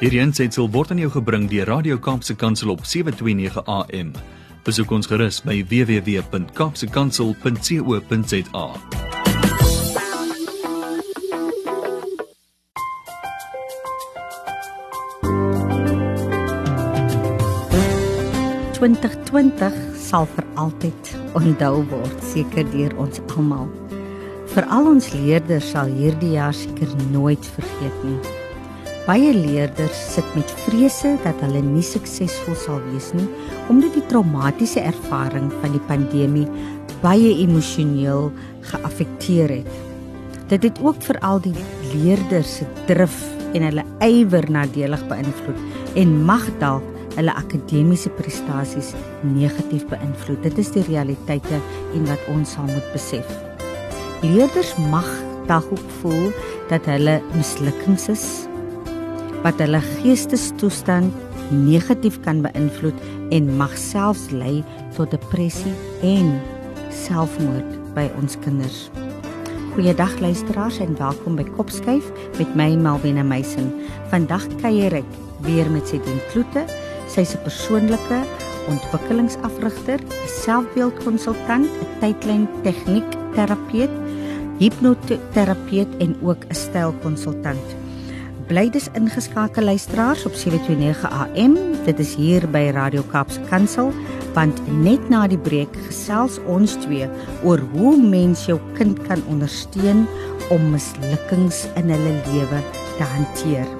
Hierdie aanseit word aan jou gebring deur Radio Kaapse Kansel op 7:29 AM. Besoek ons gerus by www.kapsekansel.co.za. sal vir altyd onthou word seker deur ons almal. Vir al ons leerders sal hierdie jaar seker nooit vergeet nie. Baie leerders sit met vrese dat hulle nie suksesvol sal wees nie omdat die traumatiese ervaring van die pandemie baie emosioneel geaffekteer het. Dit het ook vir al die leerders se drif en hulle ywer nadelig beïnvloed en mag dalk hulle akademiese prestasies negatief beïnvloed. Dit is die realiteite en wat ons sal moet besef. Leerders mag dalk ook voel dat hulle mislukkings is wat hulle geestestoestand negatief kan beïnvloed en mag selfs lei tot depressie en selfmoord by ons kinders. Goeiedag luisteraars en welkom by Kopskyf met my Malwena Meisen. Vandag kuier ek weer met Sedien Kloete. Sy's 'n persoonlike ontwikkelingsafrigter, selfbeeldkonsultant, 'n tydlyn tegniek terapeut hipnoterapeut en ook 'n stylkonsultant. Bly dus ingeskakel luisteraars op 729 AM. Dit is hier by Radio Kaapse Kansel want net na die breek gesels ons twee oor hoe mens jou kind kan ondersteun om mislukkings in hulle lewe te hanteer.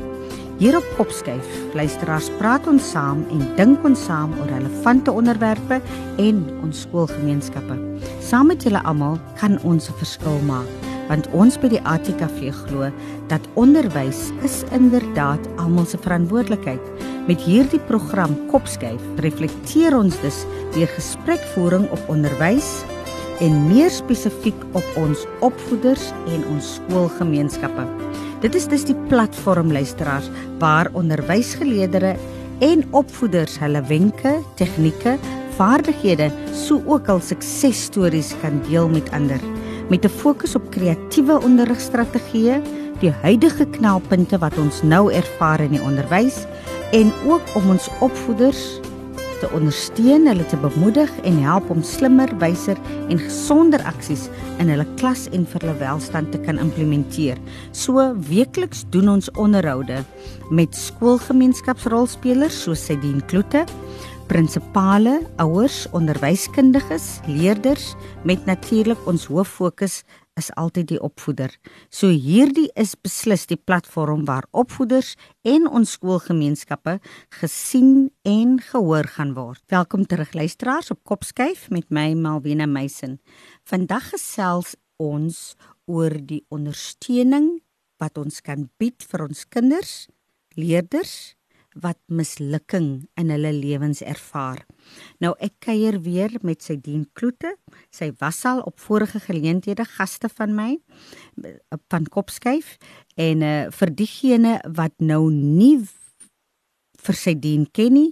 Hier op Kopskyf, luisteraars, praat ons saam en dink ons saam oor relevante onderwerpe en ons skoolgemeenskappe. Saam met julle almal kan ons 'n verskil maak, want ons by die ATKV glo dat onderwys is inderdaad almal se verantwoordelikheid. Met hierdie program Kopskyf reflekteer ons dus deur gesprekvoering op onderwys en meer spesifiek op ons opvoeders en ons skoolgemeenskappe. Dit is dus die platform luisteraars waar onderwysgeleerders en opvoeders hulle wenke, tegnieke, vaardighede, sou ook al suksesstories kan deel met ander met 'n fokus op kreatiewe onderrigstrategieë, die huidige knelpunte wat ons nou ervaar in die onderwys en ook om ons opvoeders te ondersteun, hulle te bemoedig en help om slimmer, wyser en gesonder aksies in hulle klas en vir hulle welstand te kan implementeer. So weekliks doen ons onderhoude met skoolgemeenskapsrolspelers soos Sedien Kloete, prinsipale, ouers, onderwyskundiges, leerders met natuurlik ons hoof fokus is altyd die opvoeder. So hierdie is beslis die platform waar opvoeders en ons skoolgemeenskappe gesien en gehoor gaan word. Welkom terug luisteraars op Kopskyf met my Malwena Meisen. Vandag gesels ons oor die ondersteuning wat ons kan bied vir ons kinders, leerders wat mislukking in hulle lewens ervaar. Nou ek kuier weer met sy dien Kloete. Sy was al op vorige geleenthede gaste van my van Kopskyf en uh, vir diegene wat nou nie vir sy dien ken nie,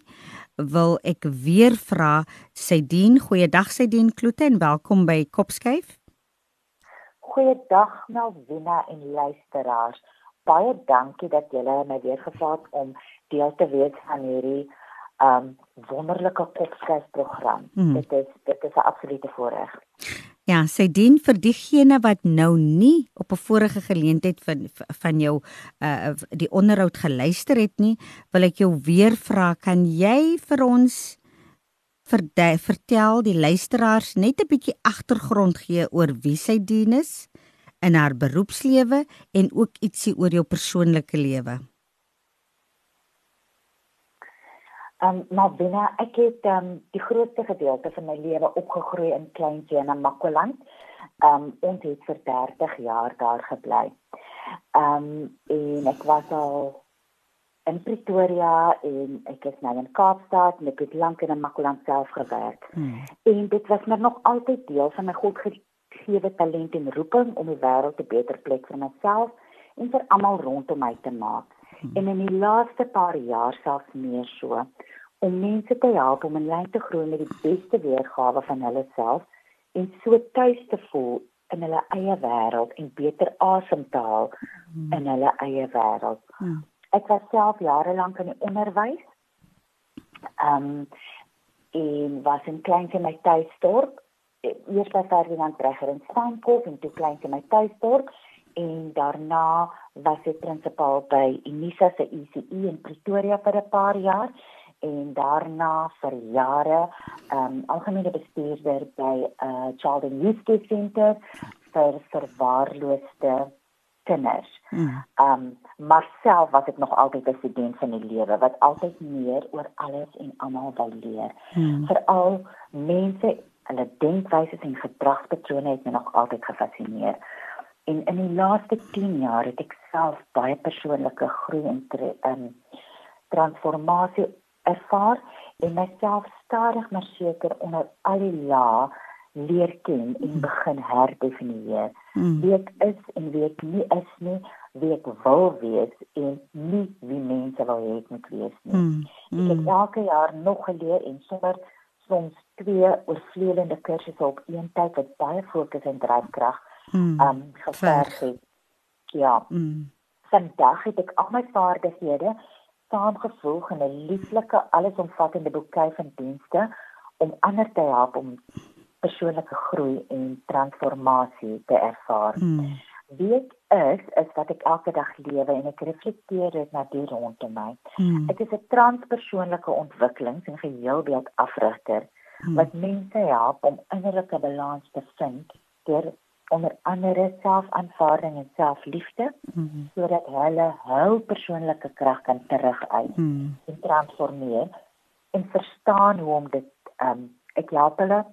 wil ek weer vra sy dien goeiedag sy dien Kloete en welkom by Kopskyf. Goeiedag Melvina en luisteraars. Baie dankie dat julle my weer gevra het om deel te wees van hierdie um wonderlike kopskuisprogram. Hmm. Dit is dit is 'n absolute voorreg. Ja, sy dien vir diegene wat nou nie op 'n vorige geleentheid van van jou uh die onderhoud geluister het nie, wil ek jou weer vra, kan jy vir ons verde, vertel die luisteraars net 'n bietjie agtergrond gee oor wie sy dien is in haar beroepslewe en ook ietsie oor jou persoonlike lewe? Um maar binne ek het um die grootste gedeelte van my lewe opgegroei in Kleinjena Makwaland. Um ons het vir 30 jaar daar gebly. Um en ek was al in Pretoria en ek is nou in Kaapstad en ek het lank in Makwaland self gewerk. Hmm. En dit was maar nog altyd deel van my God gegee talent en roeping om die wêreld 'n beter plek vir myself en vir almal rondom my te maak. Hmm. En in die laaste paar jaar selfs meer so om mense te help om in lyn te groei met die beste weergawe van hulle self en so tuis te voel in hulle eie wêreld en beter asem te haal hmm. in hulle eie wêreld. Hmm. ek was self jare lank in die onderwys. Ehm um, en was in klein in my tuisdorp. Eers by Ferdinand Breger in Steenkop en toe klein in my tuisdorp en daarna was ek prinsipaal by Unisa se ECE in Pretoria vir 'n paar jaar en daarna vir jare ehm um, algemene bestuurder by 'n uh, Child and Youth Care Center vir verwaarloosde kinders. Hmm. Ehm mm. um, maar self was ek nog altyd 'n student van die lewe wat altyd meer oor alles en almal wou leer. Mm. Veral mense, hulle denkwyse en gedragspatrone het my nog altyd gefassineer. En in die laaste 10 jaar het ek self baie persoonlike groei en um, transformasie ervaar en myself stadig maar seker onder al die lae leer ken en hmm. begin herdefinieer. Mm. Wie ek is en wie ek nie is nie, wie ek wil wees en nie wie mense wil hê ek moet wees nie. Mm. Mm. Ek het hmm. elke jaar nog geleer en sommer soms twee oorvleelende kursusse op een tyd wat baie fokus en dryfkrag mm. um geverg het. Ja. Mm. Vandag het ek al my vaardighede saamgevoeg in 'n lieflike allesomvattende boekie van dienste om ander te help om persoonlike groei en transformasie te ervaar. Hmm. Wie ek is, is wat ek elke dag lewe en ek reflekteer dit na die rondom my. Hmm. Ek is 'n transpersoonlike ontwikkelings- en geheelbeeld afrigter hmm. wat mense help om innerlike balans te vind deur onder andere selfaanvaarding en selfliefde mm -hmm. sodat hulle hul persoonlike krag kan teruguit mm -hmm. en transformeer en verstaan hoe om dit um ek help hulle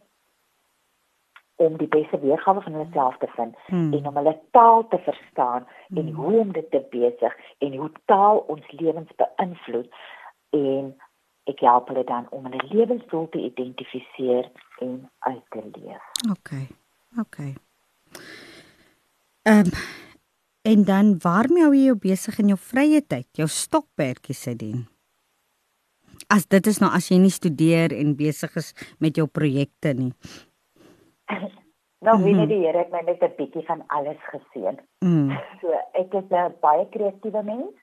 om die beste weergawe van hulle self te vind mm. en om hulle taal te verstaan mm. en hoe om dit te besig en hoe taal ons lewens beïnvloed en ek help hulle dan om hulle lewensdoel te identifiseer en uit te leef. OK. OK. Ehm um, en dan waarmee hou jy jou besig in jou vrye tyd? Jou stokperdjies se dien. As dit is nou as jy nie studeer en besig is met jou projekte nie. Nou weet jy die Here het my net 'n bietjie van alles geseën. Mm. So ek is 'n baie kreatiewe mens.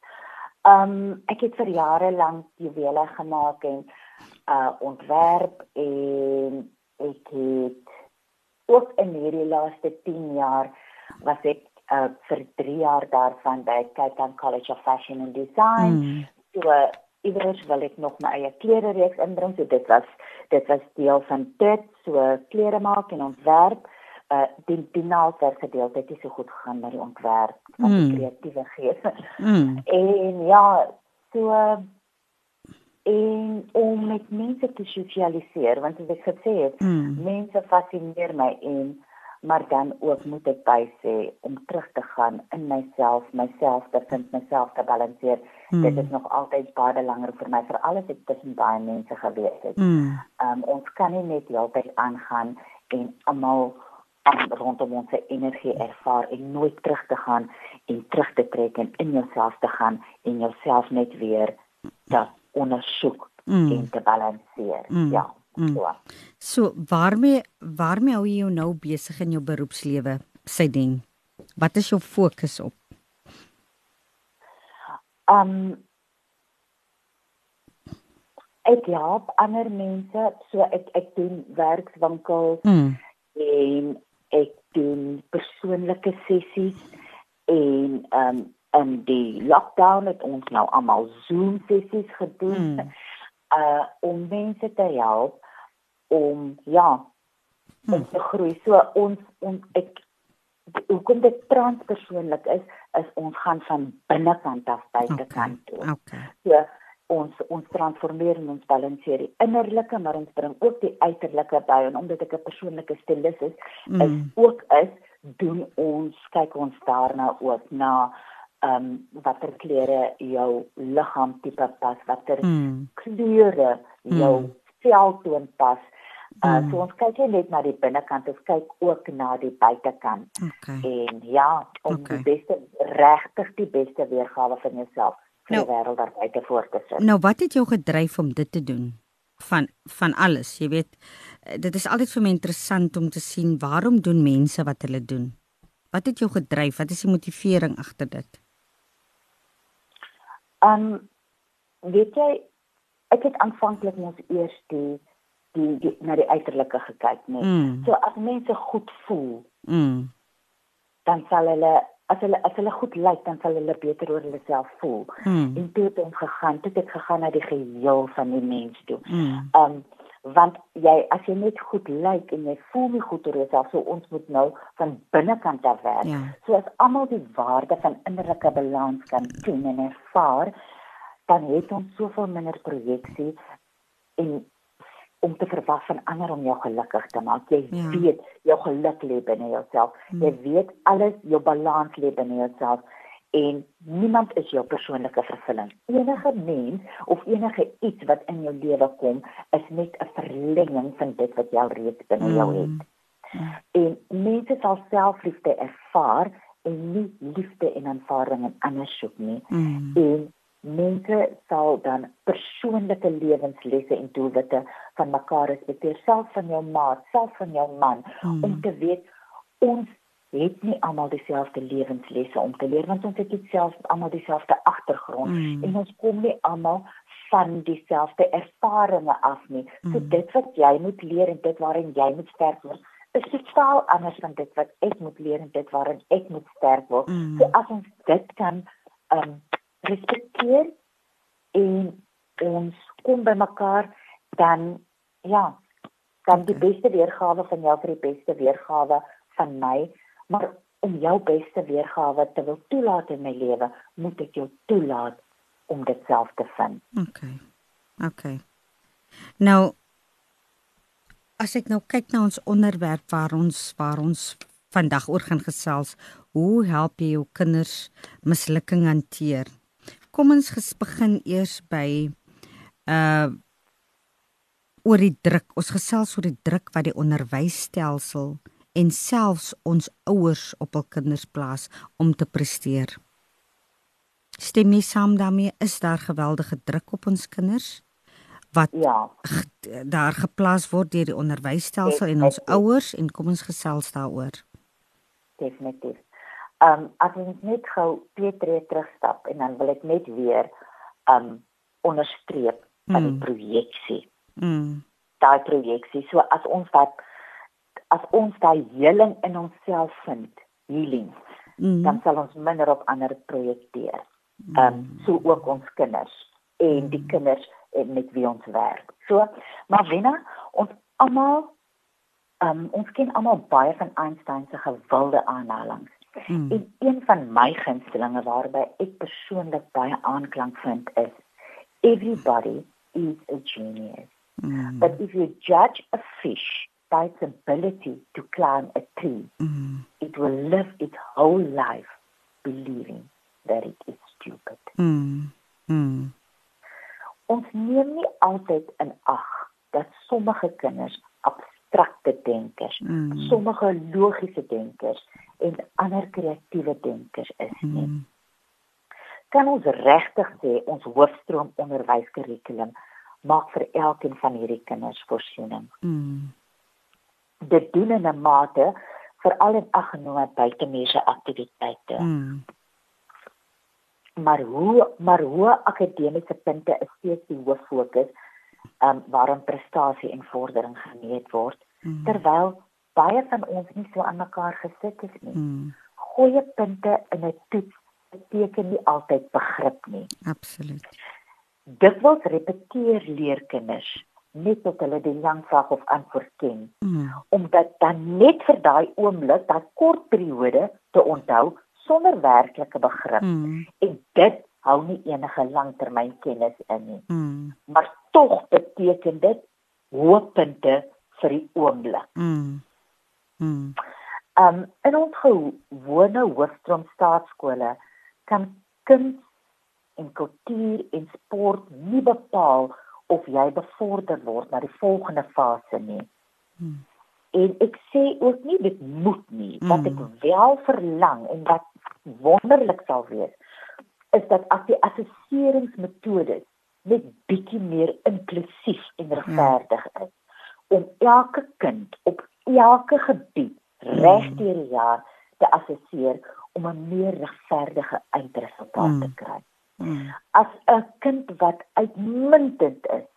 Ehm um, ek het vir jare lank juwele gemaak en uh ontwerp en ek het ook in hierdie laaste 10 jaar was ek uh, vir 3 jaar daarvan by Cape Town College of Fashion and Design. Mm. So uh, iewers wil ek nog my eie klere reeks inbring. So dit was dit was deel van dit, so klere maak en ontwerp. Uh die die naaldwerk gedeelte het nie so goed gegaan met die ontwerp van mm. die kreatiewe gees. Mm. En ja, so uh, en om met mense te sosialiseer want as ek gesê het mm. mense fascineer my en maar dan ook moet ek by sê om terug te gaan in myself myself te vind myself te balanseer mm. dit is nog altyd baie belangrik vir my vir alles ek tussen baie mense gewees het mm. um, ons kan nie net heeltyd aangaan en almal rondom ons energie ervaar en nooit terug te gaan en terug te trek en in jouself te gaan en jouself net weer te ondersoek mm. en te balanseer. Mm. Ja. Mm. So. so waarmee waarmee hou jy jou nou besig in jou beroepslewe? Sy ding. Wat is jou fokus op? Um ek help ander mense, so ek ek doen werkswinkels mm. en ek doen persoonlike sessies en um in die lockdown het ons nou almal Zoom sessies gedoen mm. uh om mense te help om ja om mm. te groei. So ons ons ek hoekom dit transpersoonlik is is ons gaan van binnekant af buitekant toe. Okay. okay. So ons ons transformeer en ons balanseer die innerlike maar ons bring ook die uiterlike by en omdat ek 'n persoonlike stylis is, mm. is ook is doen ons kyk ons daarna ook na ehm um, watter klere jou liggaam tipe pas, watter mm. kleure jou mm. veltoon pas. Uh, mm. so ons kyk net na die binnekant, ons kyk ook na die buitekant. Okay. En ja, om okay. die beste regtig die beste weergawe van jouself nou, die wêreld daar buite voor te sit. Nou wat het jou gedryf om dit te doen? Van van alles, jy weet, eh, dit is altyd vir my interessant om te sien waarom doen mense wat hulle doen? Wat het jou gedryf? Wat is die motivering agter dit? Um weet jy ek het aanvanklik mos eers die die, die na die uiterlike gekyk, nee. Mm. So as mense goed voel, Mm. dan sal hulle as hulle as hulle goed lyk, dan sal hulle beter oor hulle self voel. Mm. En toe het ons gegaan, toe het ek gegaan na die geheel van die mens toe. Mm. Um want jy as jy net goed lyk en jy voel nie goed oor jouself, so ons moet nou van binnekant af werk. Ja. So as almal die waarde van innerlike balans kan sien en ervaar, dan het ons soveel minder projeksie en om te verwag van ander om jou gelukkig te maak. Jy Ja. weet jou geluk lê binne jouself. Hmm. Jy weet alles jou balans lê binne jouself en niemand is jou persoonlike vervulling. Enige mens of enige iets wat in jou lewe kom, is net 'n verlenging van dit wat jy al reeds binne jou het. Mm. En mense sal selfliefde ervaar en nie liefde en aanvaarding in ander soek nie. Mm. En mense sal dan persoonlike lewenslesse en doelwitte van mekaar respekteer, self van jou maat, self van jou man, Mm. om te weet ons het nie almal dieselfde lewenslesse om te leer want ons het nie self almal dieselfde agtergrond Mm. en ons kom nie almal van dieselfde ervarings af nie. So Mm. dit wat jy moet leer en dit waarin jy moet sterk word, is totaal anders van dit wat ek moet leer en dit waarin ek moet sterk word. Mm. So as ons dit kan um respekteer en ons kom by mekaar dan ja, dan die beste weergawe van jou vir die beste weergawe van my, maar om jou beste weergawe te wil toelaat in my lewe, moet ek jou toelaat om dit self te vind. Okay. Okay. Nou as ek nou kyk na ons onderwerp waar ons waar ons vandag oor gaan gesels, hoe help jy jou kinders mislukking hanteer? Kom ons begin eers by uh oor die druk. Ons gesels oor die druk wat die onderwysstelsel en selfs ons ouers op hul kinders plaas om te presteer. Stem jy saam daarmee? Is daar geweldige druk op ons kinders wat Ja, daar geplaas word deur die onderwysstelsel en ons ouers en kom ons gesels daaroor. definitief. Um as ons net gou twee tree terugstap en dan wil ek net weer um onderstreep van die Mm. projeksie. Mm. daai projeksie. So as ons dat as ons daai heling in onsself vind, healing, Mm. dan sal ons minder op ander projekteer. Ehm um, so ook ons kinders en die kinders en met wie ons werk. So, maar Wenna, ons almal ehm um, ons ken almal baie van Einstein se gewilde aanhalings. Mm. En een van my gunstelinge waarby ek persoonlik baie aanklank vind is everybody is a genius. Mm. But if you judge a fish by its ability to climb a tree, Mm. it will live its whole life believing that it is stupid. Mm. Mm. Ons neem nie altyd in ag dat sommige kinders abstrakte denkers, Mm. sommige logiese denkers en ander kreatiewe denkers is nie. Mm. Kan ons regtig sê ons hoofstroom onderwyskurrikulum maak vir elkeen van hierdie kinders voorsiening? Mm. dit doen in 'n mate veral in aggenome buitemuurse aktiwiteite. Mm. Maar hoe maar hoe akademiese punte is steeds die hoof fokus um, waarin prestasie en vordering gemeet word Mm. terwyl baie van ons nie so aan mekaar gesit is nie. Mm. Goeie punte in 'n toets beteken nie altyd begrip nie. Absoluut. Dikwels repeteer leerkinders net tot hulle die lang vraag of antwoord ken Mm. omdat dan net vir daai oomblik, daai kort periode te onthou sonder werklike begrip Mm. en dit hou nie enige langtermynkennis in nie. Mm. Maar tog beteken dit hoë punte vir die oomblik. Mm. Mm. Um in ons gewone hoofstroom staatskole kan kuns en kultuur en sport nie bepaal of jy bevorder word na die volgende fase nie. Mm. En ek sê ook nie dit moet nie, wat ek Mm. wel verlang en wat wonderlik sal wees, is dat as die assesseringsmetodes net bietjie meer inklusief en regverdig is om elke kind op elke gebied reg Mm. deur die jaar te assesseer om 'n meer regverdige eindresultaat Mm. te kry. Mm. as 'n kind wat uitmuntend is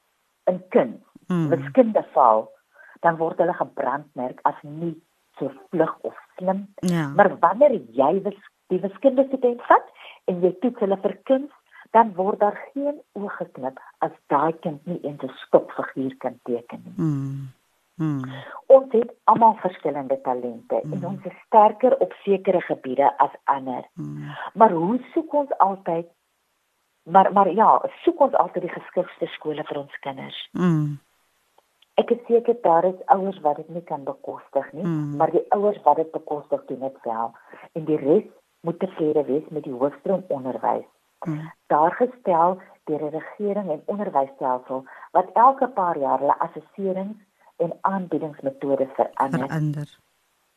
in kuns, mm. wiskunde val, dan word hulle gebrandmerk as nie so vlug of slim. Ja. Maar wanneer jy die wiskunde student vat en jy toets hulle vir kuns, dan word daar geen oog geknip as daai kind nie eens 'n stopfiguur kan teken nie. Mm. Hmm. Ons het almal verskillende talente hmm. en ons is sterker op sekere gebiede as ander. Hmm. Maar hoe soek ons altyd maar maar ja, soek ons altyd die geskikste skole vir ons kinders. Hmm. Ek is seker daar is ouers wat dit nie kan bekostig nie, hmm. maar die ouers wat dit bekostig doen dit wel en die res moet tevrede wees met die hoofstroom onderwys. Hmm. Daar gestel deur die regering en onderwysstelsel wat elke paar jaar hulle assesserings en aanbiedingsmetodes verander. verander.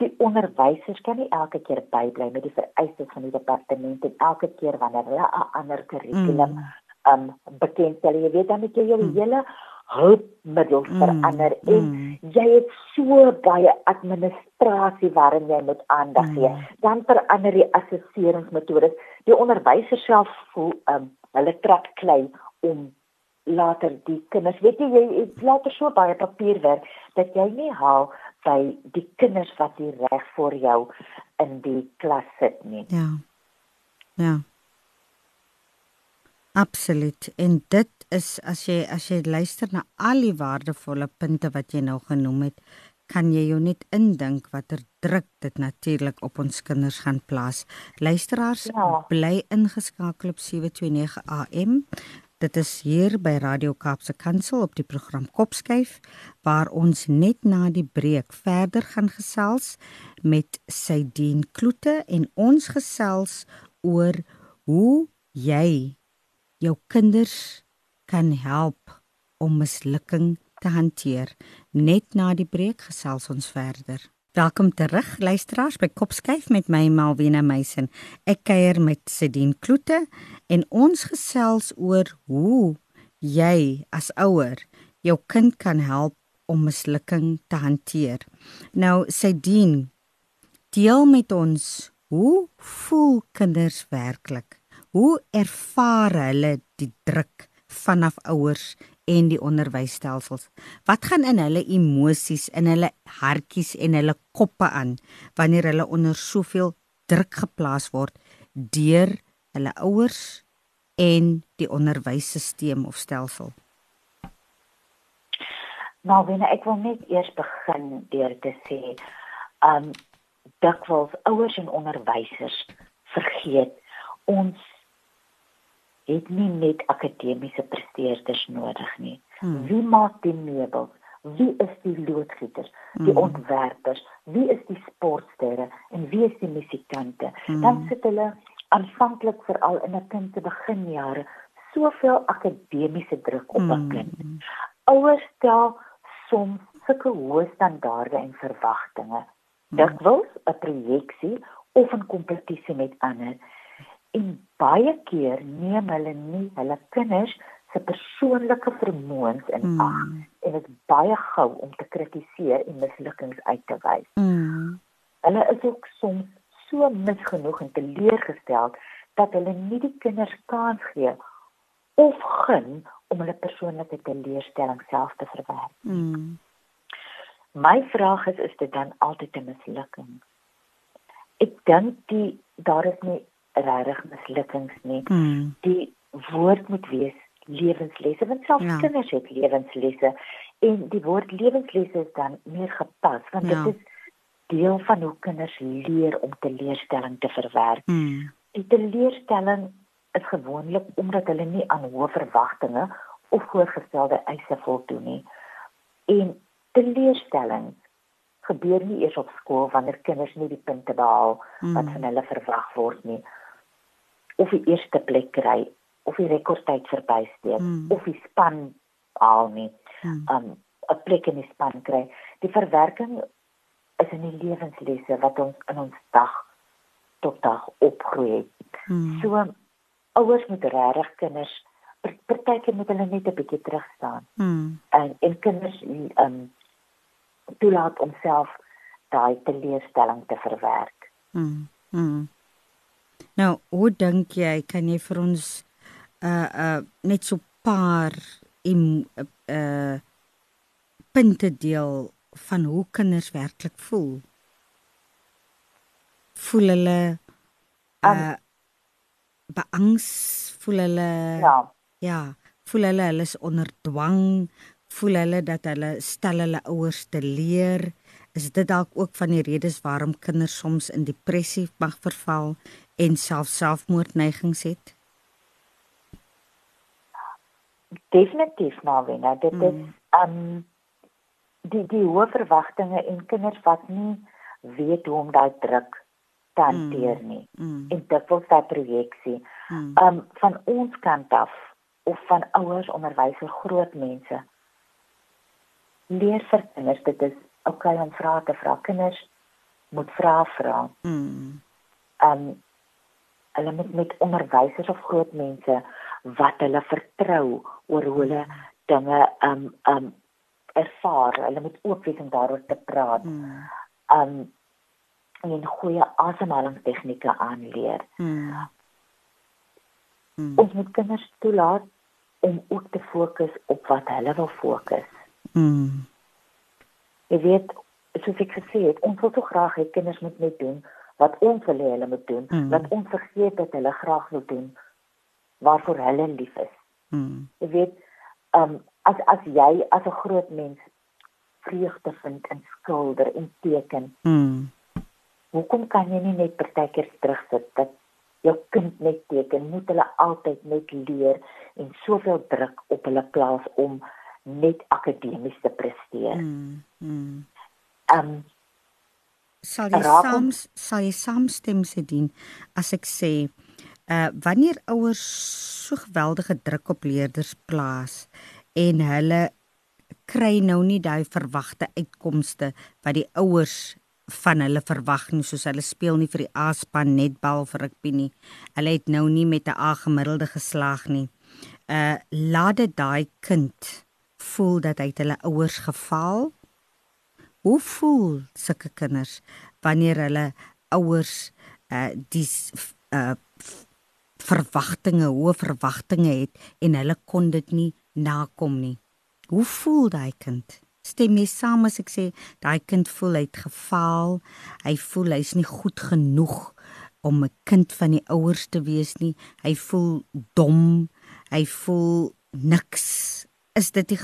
Die onderwysers kan nie elke keer bybly met die vereistes van die departement en elke keer wanneer hulle 'n ander kurrikulum mm. um bekendstel, jy weet dan moet jy jou mm. hele hulpmiddels mm. verander en mm. jy het so baie administrasie waarin jy moet aandag gee. Mm. Dan verander die assesseringsmetodes. Die onderwysers self voel um hulle trap klei om later die kinders weet jy jy later so baie papierwerk dat jy nie haal by die kinders wat hier reg voor jou in die klas sit nie. Ja. Ja. Absoluut. En dit is as jy as jy luister na al die waardevolle punte wat jy nou genoem het, kan jy jou net indink watter druk dit natuurlik op ons kinders gaan plaas. Luisteraars, ja. bly ingeskakel op 729 AM. Dit is hier by Radio Kaapse Kansel op die program Kopskyf waar ons net na die breek verder gaan gesels met Sydien Kloete en ons gesels oor hoe jy jou kinders kan help om mislukking te hanteer. Net na die breek gesels ons verder. Welkom terug luisteraars by Kopskyf met my Malwena Meisen. Ek kuier met Sedien Kloete en ons gesels oor hoe jy as ouer jou kind kan help om mislukking te hanteer. Nou Sedien, deel met ons hoe voel kinders werklik? Hoe ervaar hulle die druk vanaf ouers en die onderwysstelsels. Wat gaan in hulle emosies, in hulle hartjies en hulle koppe aan wanneer hulle onder soveel druk geplaas word deur hulle ouers en die onderwysstelsel of stelsel? Nou, wanneer ek wil net eers begin deur te sê, um dikwels ouers en onderwysers vergeet ons het nie net akademiese presteerders nodig nie. Hmm. Wie maak die meubels? Wie is die loodgieters? Die hmm. ontwerpers? Wie is die sportsterre en wie is die musikante? Hmm. Dan sit hulle aanvanklik veral in 'n kind se beginjare soveel akademiese druk op 'n hmm. kind. Ouers stel soms sulke hoë standaarde en verwagtinge. Hmm. Dikwels 'n projeksie of 'n kompetisie met ander en baie keer neem hulle nie hulle kinders se persoonlike vermoëns in mm. ag en dit is baie gou om te kritiseer en mislukkings uit te wys. Mm. Hulle is ook soms so misgenoeg en teleurgestel dat hulle nie die kinders kans gee of gun om hulle persoonlike teleurstelling self te verwerk. Mm. My vraag is is dit dan altyd 'n mislukking? Ek dink die daar is nie regtig mislukkings nie. Mm. Die woord moet wees lewenslesse want selfs ja. kinders het lewenslesse en die woord lewenslesse is dan meer gepas want ja. dit is deel van hoe kinders leer om teleurstelling te verwerk. Mm. Die teleurstelling is gewoonlik omdat hulle nie aan hoë verwagtinge of voorgestelde eise voldoen nie. En teleurstelling gebeur nie eers op skool wanneer kinders nie die punte behaal mm. wat van hulle verwag word nie of die eerste plek kry of die rekordtyd verbysteek mm. of die span haal nie. Mm. Um 'n plek in die span kry. Die verwerking is in die lewenslesse wat ons in ons dag tot dag opgroei. Mm. So ouers moet regtig kinders partykeer moet hulle net 'n bietjie terug staan. Mm. En en kinders um toelaat om self daai teleurstelling te verwerk. Mm. Mm. Nou, hoe dink jy kan jy vir ons uh uh net so paar em uh punte deel van hoe kinders werklik voel. Voel hulle uh um, beangs, voel hulle Ja. Ja, voel hulle hulle is onder dwang, voel hulle dat hulle stel hulle ouers te leer. Is dit dalk ook van die redes waarom kinders soms in depressie mag verval en self selfmoordneigings het? Definitief, Marwena. Dit mm. is um die die hoë verwagtinge en kinders wat nie weet hoe om daai druk te hanteer nie. Mm. Mm. En dit wil daai projeksie. Mm. Um van ons kant af of van ouers, onderwysers, groot mense leer vir kinders dit is okay om vrae te vra. Kinders moet vra vra. Mm. Um hulle moet met onderwysers of groot mense wat hulle vertrou oor hoe hulle mm. dinge um um ervaar. Hulle moet oop wees om daaroor te praat. Mm. Um en goeie asemhalingstegnieke aanleer. Mm. Mm. Ons moet kinders toelaat om ook te fokus op wat hulle wil fokus. Mm. Jy weet, soos ek gesê het, ons wil so graag hê kinders moet net doen wat ons wil hê hulle moet doen, mm. wat ons vergeet dat hulle graag wil doen waarvoor hulle lief is. Mm. Jy weet, um as as jy as 'n groot mens vreugde vind in skilder en teken. Mm. Hoekom kan jy nie net partykeer terugsit dat jou kind net teken? Moet hulle altyd net leer en soveel druk op hulle plaas om net akademies te presteer? Mm. Mm. Um sal jy saam sal jy saamstem se dien as ek sê uh wanneer ouers so geweldige druk op leerders plaas en hulle kry nou nie daai verwagte uitkomste wat die ouers van hulle verwag nie soos hulle speel nie vir die A-span netbal vir rugby nie. Hulle het nou nie met 'n A gemiddelde geslaag nie. Uh laat dit daai kind voel dat hy hulle ouers gefaal. Hoe voel sulke kinders wanneer hulle ouers uh die uh verwagtinge, hoë verwagtinge het en hulle kon dit nie nakom nie. Hoe voel daai kind? Stem jy saam as ek sê daai kind voel hy het gefaal. Hy voel hy's nie goed genoeg om 'n kind van die ouers te wees nie. Hy voel dom. Hy voel niks. Is dit die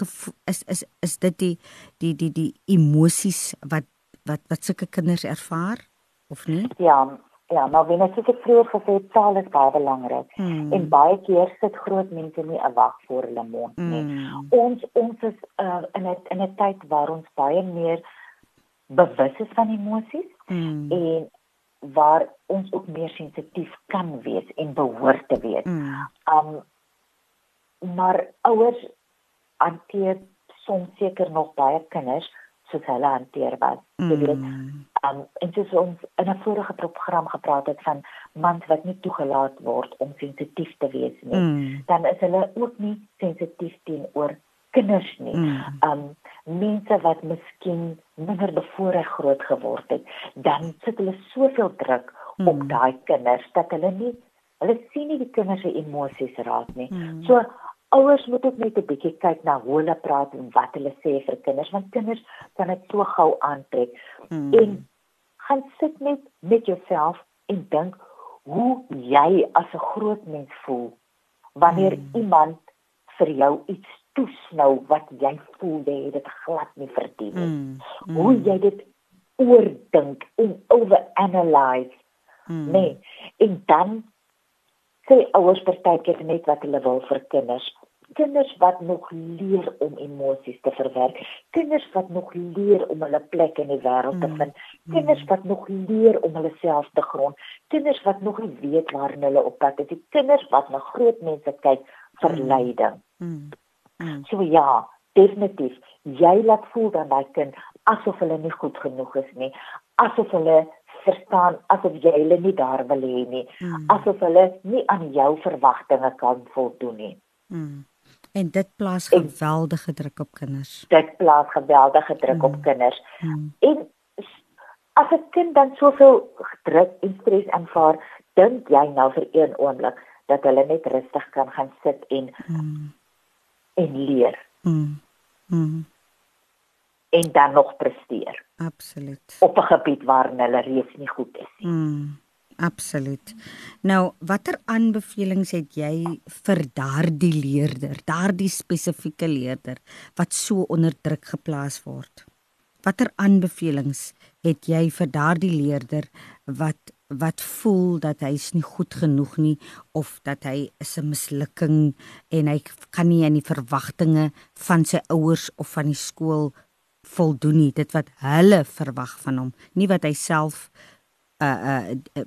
is is is dit die die die die emosies wat wat wat sulke kinders ervaar of nie? Ja, Ja, maar wanneer ek dit vroeër gesê het, taal is baie belangrik. Hmm. En baie keer sit groot mense nie 'n wag voor hulle mond nie. Hmm. Ons ons is uh, in 'n in 'n tyd waar ons baie meer bewus is van emosies hmm. en waar ons ook meer sensitief kan wees en behoort te wees. Hmm. Um maar ouers hanteer soms seker nog baie kinders soos hulle hanteer was. Mm. Jy weet, um, en soos ons in 'n vorige program gepraat het van mans wat nie toegelaat word om sensitief te wees nie, mm. dan is hulle ook nie sensitief teenoor kinders nie. Mm. Um mense wat miskien minder bevoorreg groot geword het, dan sit hulle soveel druk mm. op daai kinders dat hulle nie hulle sien nie die kinders se emosies raak nie. Mm. So ouers moet ook net 'n bietjie kyk na hoe hulle praat en wat hulle sê vir kinders want kinders kan dit so gou aantrek. Hmm. En gaan sit net met jouself en dink hoe jy as 'n groot mens voel wanneer hmm. iemand vir jou iets toesnou wat jy voel jy het dit glad nie verdien nie. Hmm. Hmm. Hoe jy dit oordink en overanalyse. Hmm. Nee, en dan sê ouers partykeer net wat hulle wil vir kinders kinders wat nog leer om emosies te verwerk, kinders wat nog leer om hulle plek in die wêreld te mm. vind, kinders mm. wat nog leer om hulle self te grond, kinders wat nog nie weet waar hulle op pad is, die kinders wat na groot mense kyk vir mm. leiding. So ja, definitief, jy laat voel dan daai kind asof hulle nie goed genoeg is nie, asof hulle verstaan asof jy hulle nie daar wil hê nie, asof hulle nie aan jou verwagtinge kan voldoen nie. Mm. En dit plaas geweldige en, druk op kinders. Dit plaas geweldige druk mm. op kinders. Mm. En as 'n kind dan soveel druk en stres aanvaar, dink jy nou vir een oomblik dat hulle net rustig kan gaan sit en mm. en leer. Mm. Mm. En dan nog presteer. Absoluut. Op 'n gebied waar hulle reeds nie goed is nie. Mm. Absoluut. Nou, watter aanbevelings het jy vir daardie leerder, daardie spesifieke leerder wat so onder druk geplaas word? Watter aanbevelings het jy vir daardie leerder wat wat voel dat hy's nie goed genoeg nie of dat hy is 'n mislukking en hy kan nie aan die verwagtinge van sy ouers of van die skool voldoen nie dit wat hulle verwag van hom nie wat hy self uh uh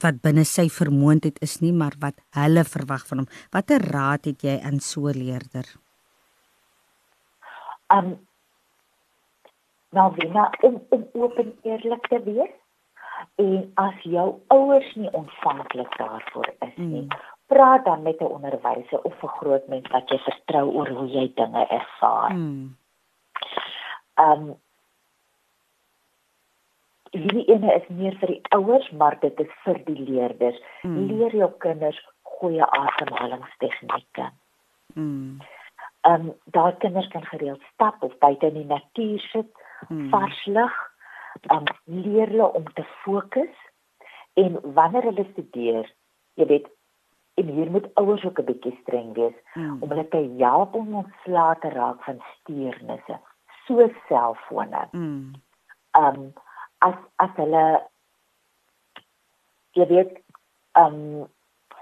wat binne sy vermoëndheid is nie maar wat hulle verwag van hom watter raad het jy aan so 'n leerder um nou wena om om oop en eerlik te wees en as jou ouers nie ontvanklik daarvoor is nie, mm. praat dan met 'n onderwyser of 'n groot mens wat jy vertrou oor hoe jy dinge ervaar. Mm. Um hierdie ene is meer vir die ouers, maar dit is vir die leerders. Mm. Leer jou kinders goeie asemhalingstegnieke. Mm. Um daai kinders kan gereeld stap of buite in die natuur sit, mm. vars lig um, leer hulle om te fokus en wanneer hulle studeer, jy weet, en hier moet ouers ook 'n bietjie streng wees mm. om hulle te help om ontslae te raak van steurnisse, soos selfone. Mm. Um as as hulle jy weet, um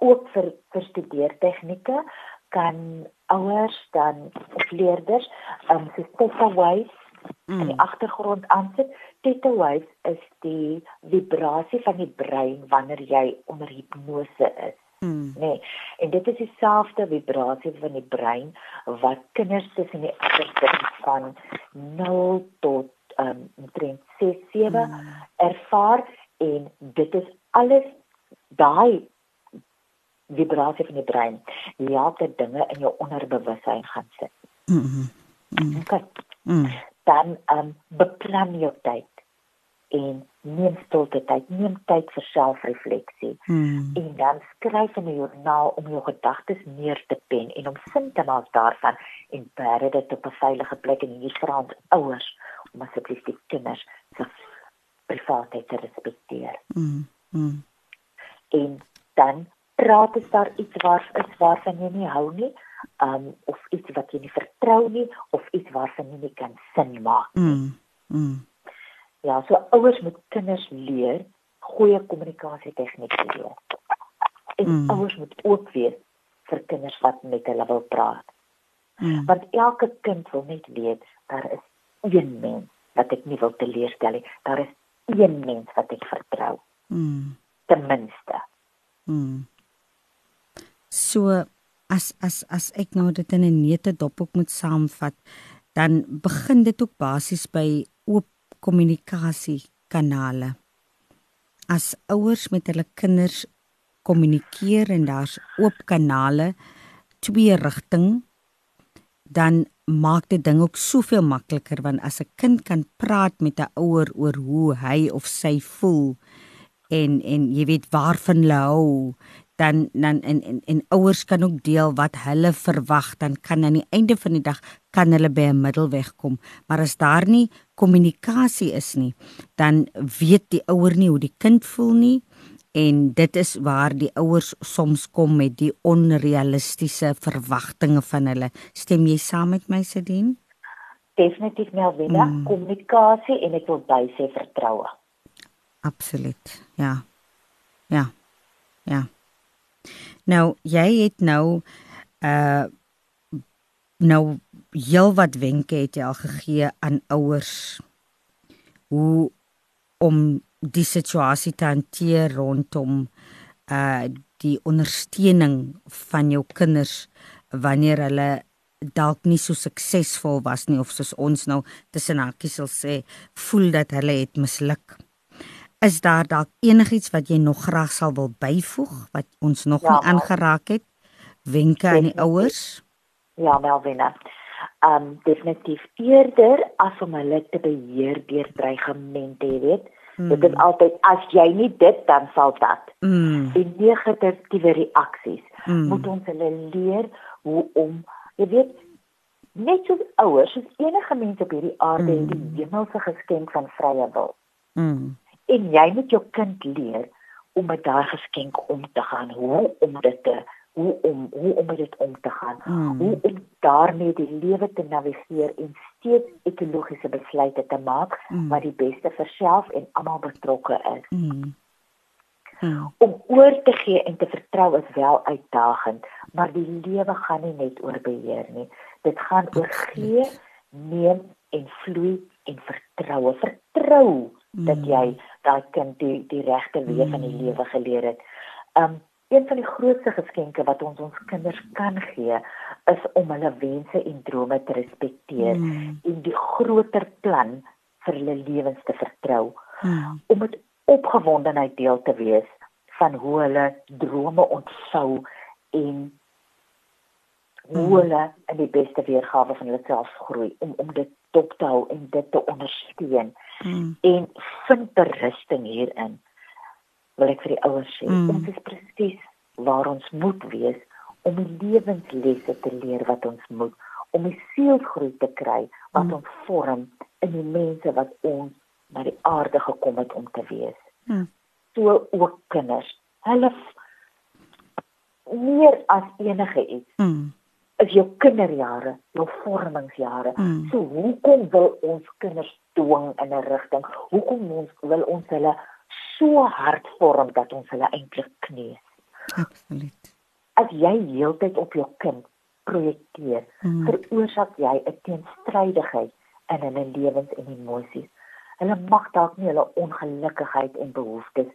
ook vir vir studeertegnieke kan ouers dan of leerders um so stepwise mm. in die agtergrond aansit. Theta waves is die vibrasie van die brein wanneer jy onder hipnose is. Mm. Nee, en dit is dieselfde vibrasie van die brein wat kinders tussen die ouderdom van 0 tot um, 37 mm. ervaar en dit is alles daai vibrasie van die brein. Ja, dit dinge in jou onderbewussyn gaan sit. Mm. Mm. Okay. Mm dan um beplan jou tyd en neem stilte tyd, neem tyd vir selfrefleksie. Hmm. En dan skryf in 'n joernaal om jou gedagtes neer te pen en om sin te maak daarvan en bere dit op 'n veilige plek en hier vra ons ouers om asseblief die kinders se privaatheid te respekteer. Hmm. Hmm. En dan praat as daar iets waar is waarvan jy nie hou nie, um of iets wat jy nie vertrou nie of iets waarvan jy nie kan sin maak nie. Mm. Mm. Ja, so ouers moet kinders leer goeie kommunikasie tegnieke leer. En mm. ouers moet ook weet vir kinders wat met hulle wil praat. Mm. Want elke kind wil net weet daar is een mens wat ek nie wil teleurstel nie. Daar is een mens wat ek vertrou. Mm. Ten minste. Mm. So as as as ek nou dit in 'n neete dop ook moet saamvat, dan begin dit ook basies by oop kommunikasie kanale. As ouers met hulle kinders kommunikeer en daar's oop kanale twee rigting dan maak dit ding ook soveel makliker want as 'n kind kan praat met 'n ouer oor hoe hy of sy voel en en jy weet waarvan hulle hou dan dan en en, en ouers kan ook deel wat hulle verwag dan kan aan die einde van die dag kan hulle by 'n middelweg kom. Maar as daar nie kommunikasie is nie dan weet die ouer nie hoe die kind voel nie en dit is waar die ouers soms kom met die onrealistiese verwagtinge van hulle. Stem jy saam met my Sedien? Definitief Melvina. Mm. kommunikasie en ek wil by sê vertroue absoluut. Ja. Ja. Ja Nou jy het nou uh nou heel wat wenke het jy al gegee aan ouers hoe om die situasie te hanteer rondom uh die ondersteuning van jou kinders wanneer hulle dalk nie so suksesvol was nie of soos ons nou tussen hakies sal sê voel dat hulle het misluk. Is daar dalk enigiets wat jy nog graag sal wil byvoeg wat ons nog ja, nie aangeraak het? Wenke aan die ouers? Ja, Melvina. Ehm um, definitief eerder as om hulle te beheer deur dreigemente, jy weet, Mm. Dit is altyd as jy nie dit dan sal dat. Mm. Die negatiewe reaksies Mm. moet ons hulle leer hoe om jy weet net soos ouers, soos enige mens op hierdie aarde Mm. het die hemelse geskenk van vrye wil. Mm. En jy moet jou kind leer om met daai geskenk om te gaan, hoe om dit te hoe om hoe om met dit om te gaan, Mm. hoe om daarmee die lewe te navigeer en steeds ekologiese besluite te maak Mm. wat die beste vir self en almal betrokke is. Mm. Mm. Om oor te gee en te vertrou is wel uitdagend, maar die lewe gaan nie net oor beheer nie. Dit gaan oor gee, neem en vloei en vertroue. Vertrou dat jy daai kind die die regte weë van die lewe geleer het. Um een van die grootste geskenke wat ons ons kinders kan gee, is om hulle wense en drome te respekteer Mm. en die groter plan vir hulle lewens te vertrou Mm. om met opgewondenheid deel te wees van hoe hulle drome ontvou en hoe hulle in die beste weergawe van hulle self groei om om dit dop te hou en dit te ondersteun Mm. En vind berusting hierin wil ek vir die ouers sê Mm. ons is presies waar ons moet wees om die lewenslesse te leer wat ons moet om die sielsgroei te kry wat Mm. ons vorm in die mense wat ons na die aarde gekom het om te wees Mm. so ook kinders hulle meer as enige iets Mm. is jou kinderjare, jou vormingsjare. Mm. So hoekom wil ons kinders dwing in 'n rigting? Hoekom ons wil ons hulle so hard vorm dat ons hulle eintlik kneus? Absoluut. As jy heeltyd op jou kind projekteer, Mm. veroorsaak jy 'n teenstrydigheid in hulle lewens en emosies. Hulle mag dalk nie hulle ongelukkigheid en behoeftes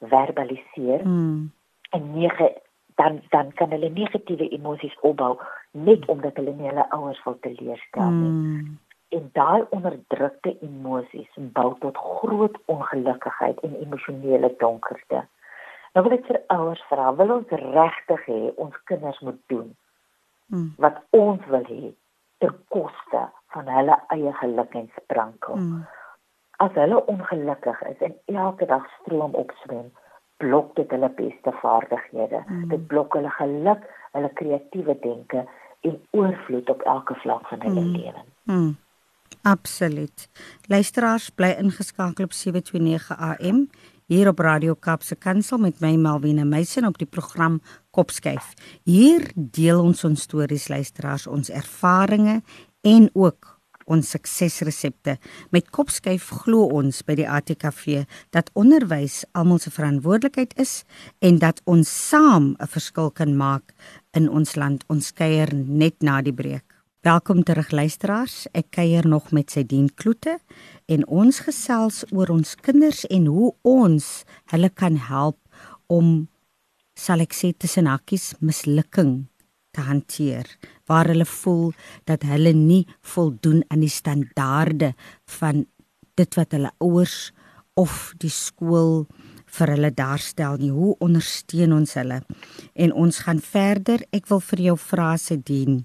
verbaliseer Mm. en nege dan dan kan hulle negatiewe emosies opbou net omdat hulle nie hulle ouers wil teleurstel nie. Mm. En daai onderdrukte emosies bou tot groot ongelukkigheid en emosionele donkerte. Nou wil ek vir ouers vra, wil ons regtig hê ons kinders moet doen Mm. wat ons wil hê ter koste van hulle eie geluk en sprankel? Mm. As hulle ongelukkig is en elke dag stroom opswem, blok dit hulle beste vaardighede. Mm. Dit blok hulle geluk, hulle kreatiewe denke en oorvloed op elke vlak van hulle Mm. lewe. Mm. Absoluut. Luisteraars bly ingeskakel op 729 AM hier op Radio Kaapse Kansel met my Malwena Meisen op die program Kopskyf. Hier deel ons ons stories luisteraars, ons ervarings en ook ons suksesresepte. Met Kopskyf glo ons by die ATKV dat onderwys almal se verantwoordelikheid is en dat ons saam 'n verskil kan maak in ons land. Ons kuier net na die breek. Welkom terug luisteraars. Ek kuier nog met sy dien Kloete en ons gesels oor ons kinders en hoe ons hulle kan help om sal ek sê tussen hakkies mislukking te hanteer waar hulle voel dat hulle nie voldoen aan die standaarde van dit wat hulle ouers of die skool vir hulle daarstel nie. Hoe ondersteun ons hulle? En ons gaan verder. Ek wil vir jou vra se dien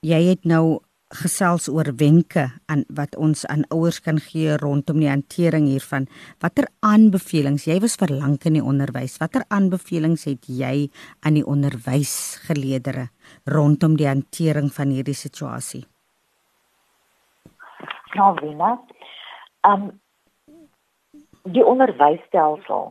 jy het nou gesels oor wenke aan wat ons aan ouers kan gee rondom die hantering hiervan. Watter aanbevelings? Jy was vir lank in die onderwys. Watter aanbevelings het jy aan die onderwysgeleerders rondom die hantering van hierdie situasie? Nou, Wina, um die onderwysstelsel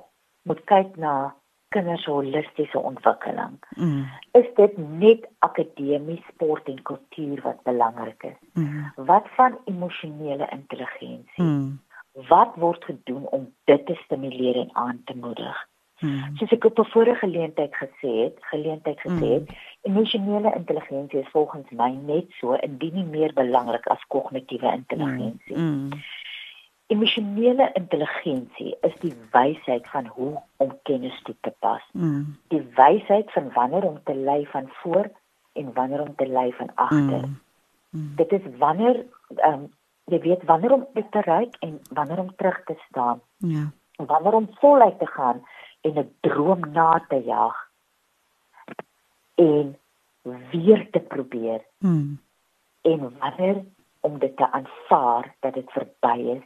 moet kyk na kinders se holistiese ontwikkeling. Mm. Is dit net akademies, sport en kultuur wat belangrik is? Mm. Wat van emosionele intelligensie? Mm. Wat word gedoen om dit te stimuleer en aan te moedig? Mm. Soos ek op 'n vorige geleentheid gesê het, geleentheid gesê het, emosionele intelligensie is volgens my net so indien nie meer belangrik as kognitiewe intelligensie. Mm. Emosionele intelligensie is die wysheid van hoe om kennis toe te pas. Mm. Die wysheid van wanneer om te lei van voor en wanneer om te lei van agter. Mm. Mm. Dit is wanneer ehm um, jy weet wanneer om uit te reik en wanneer om terug te staan. Ja. Wanneer om voluit te gaan en 'n droom na te jaag en weer te probeer Mm. en wanneer om dit te aanvaar dat dit verby is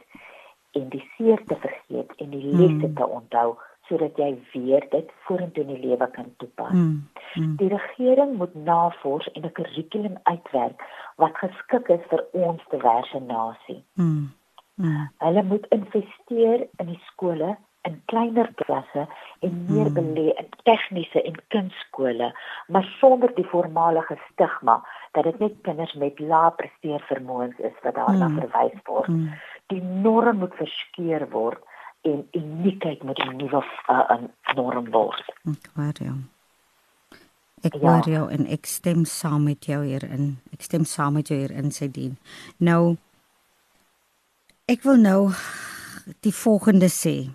en die seer te vergeet en die lesse mm. te onthou sodat jy weer dit vorentoe in die lewe kan toepas. Mm. Mm. Die regering moet navors en 'n kurrikulum uitwerk wat geskik is vir ons diverse nasie. Mm. Mm. Hulle moet investeer in die skole in kleiner klasse en meer mm. belê in tegniese en kunstskole, maar sonder die voormalige stigma dat dit net kinders met lae presteervermoëns is wat daarna mm. verwys word. Mm. Die norm moet verskeur word en uniekheid moet 'n nuwe uh, norm word. Ek hoor jou. Ek ja. hoor jou en ek stem saam met jou hierin. Ek stem saam met jou hierin sy dien. Nou ek wil nou die volgende sê.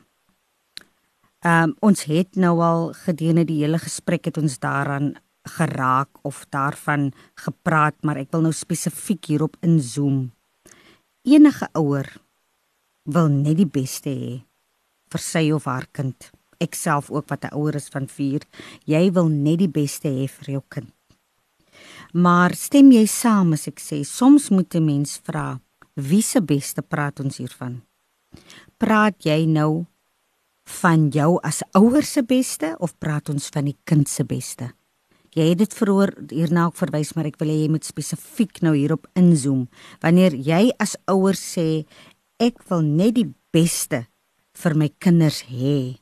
Ehm um, ons het nou al gedurende die hele gesprek het ons daaraan geraak of daarvan gepraat, maar ek wil nou spesifiek hierop inzoom. Enige ouer wil net die beste hê vir sy of haar kind. Ek self ook wat 'n ouer is van 4, jy wil net die beste hê vir jou kind. Maar stem jy saam as ek sê soms moet 'n mens vra wie se beste praat ons hiervan? Praat jy nou van jou as ouer se beste of praat ons van die kind se beste? Jy het dit verhoor hierna ook verwys, maar ek wil hê jy moet spesifiek nou hierop inzoom. Wanneer jy as ouer sê ek wil net die beste vir my kinders hê.